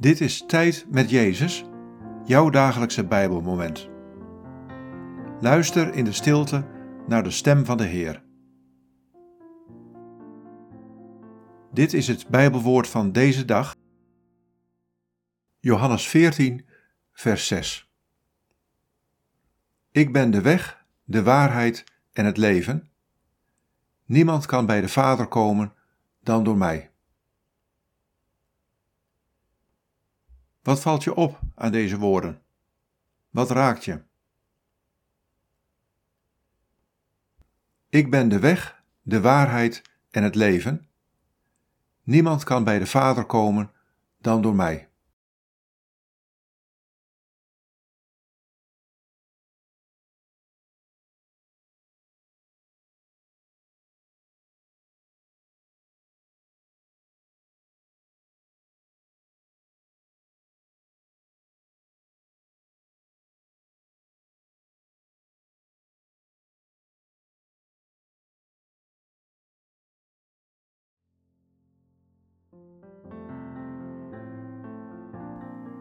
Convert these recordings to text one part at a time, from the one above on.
Dit is Tijd met Jezus, jouw dagelijkse Bijbelmoment. Luister in de stilte naar de stem van de Heer. Dit is het Bijbelwoord van deze dag. Johannes 14, vers 6. Ik ben de weg, de waarheid en het leven. Niemand kan bij de Vader komen dan door mij. Wat valt je op aan deze woorden? Wat raakt je? Ik ben de weg, de waarheid en het leven. Niemand kan bij de Vader komen dan door mij.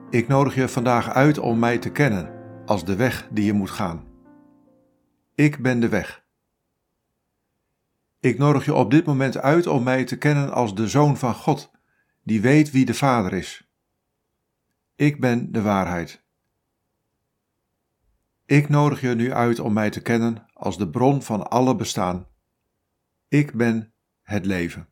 Ik nodig je vandaag uit om mij te kennen als de weg die je moet gaan. Ik ben de weg. Ik nodig je op dit moment uit om mij te kennen als de Zoon van God, die weet wie de Vader is. Ik ben de waarheid. Ik nodig je nu uit om mij te kennen als de bron van alle bestaan. Ik ben het leven.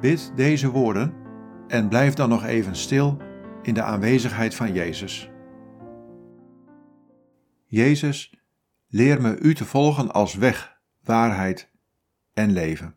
Bid deze woorden en blijf dan nog even stil in de aanwezigheid van Jezus. Jezus, leer me U te volgen als weg, waarheid en leven.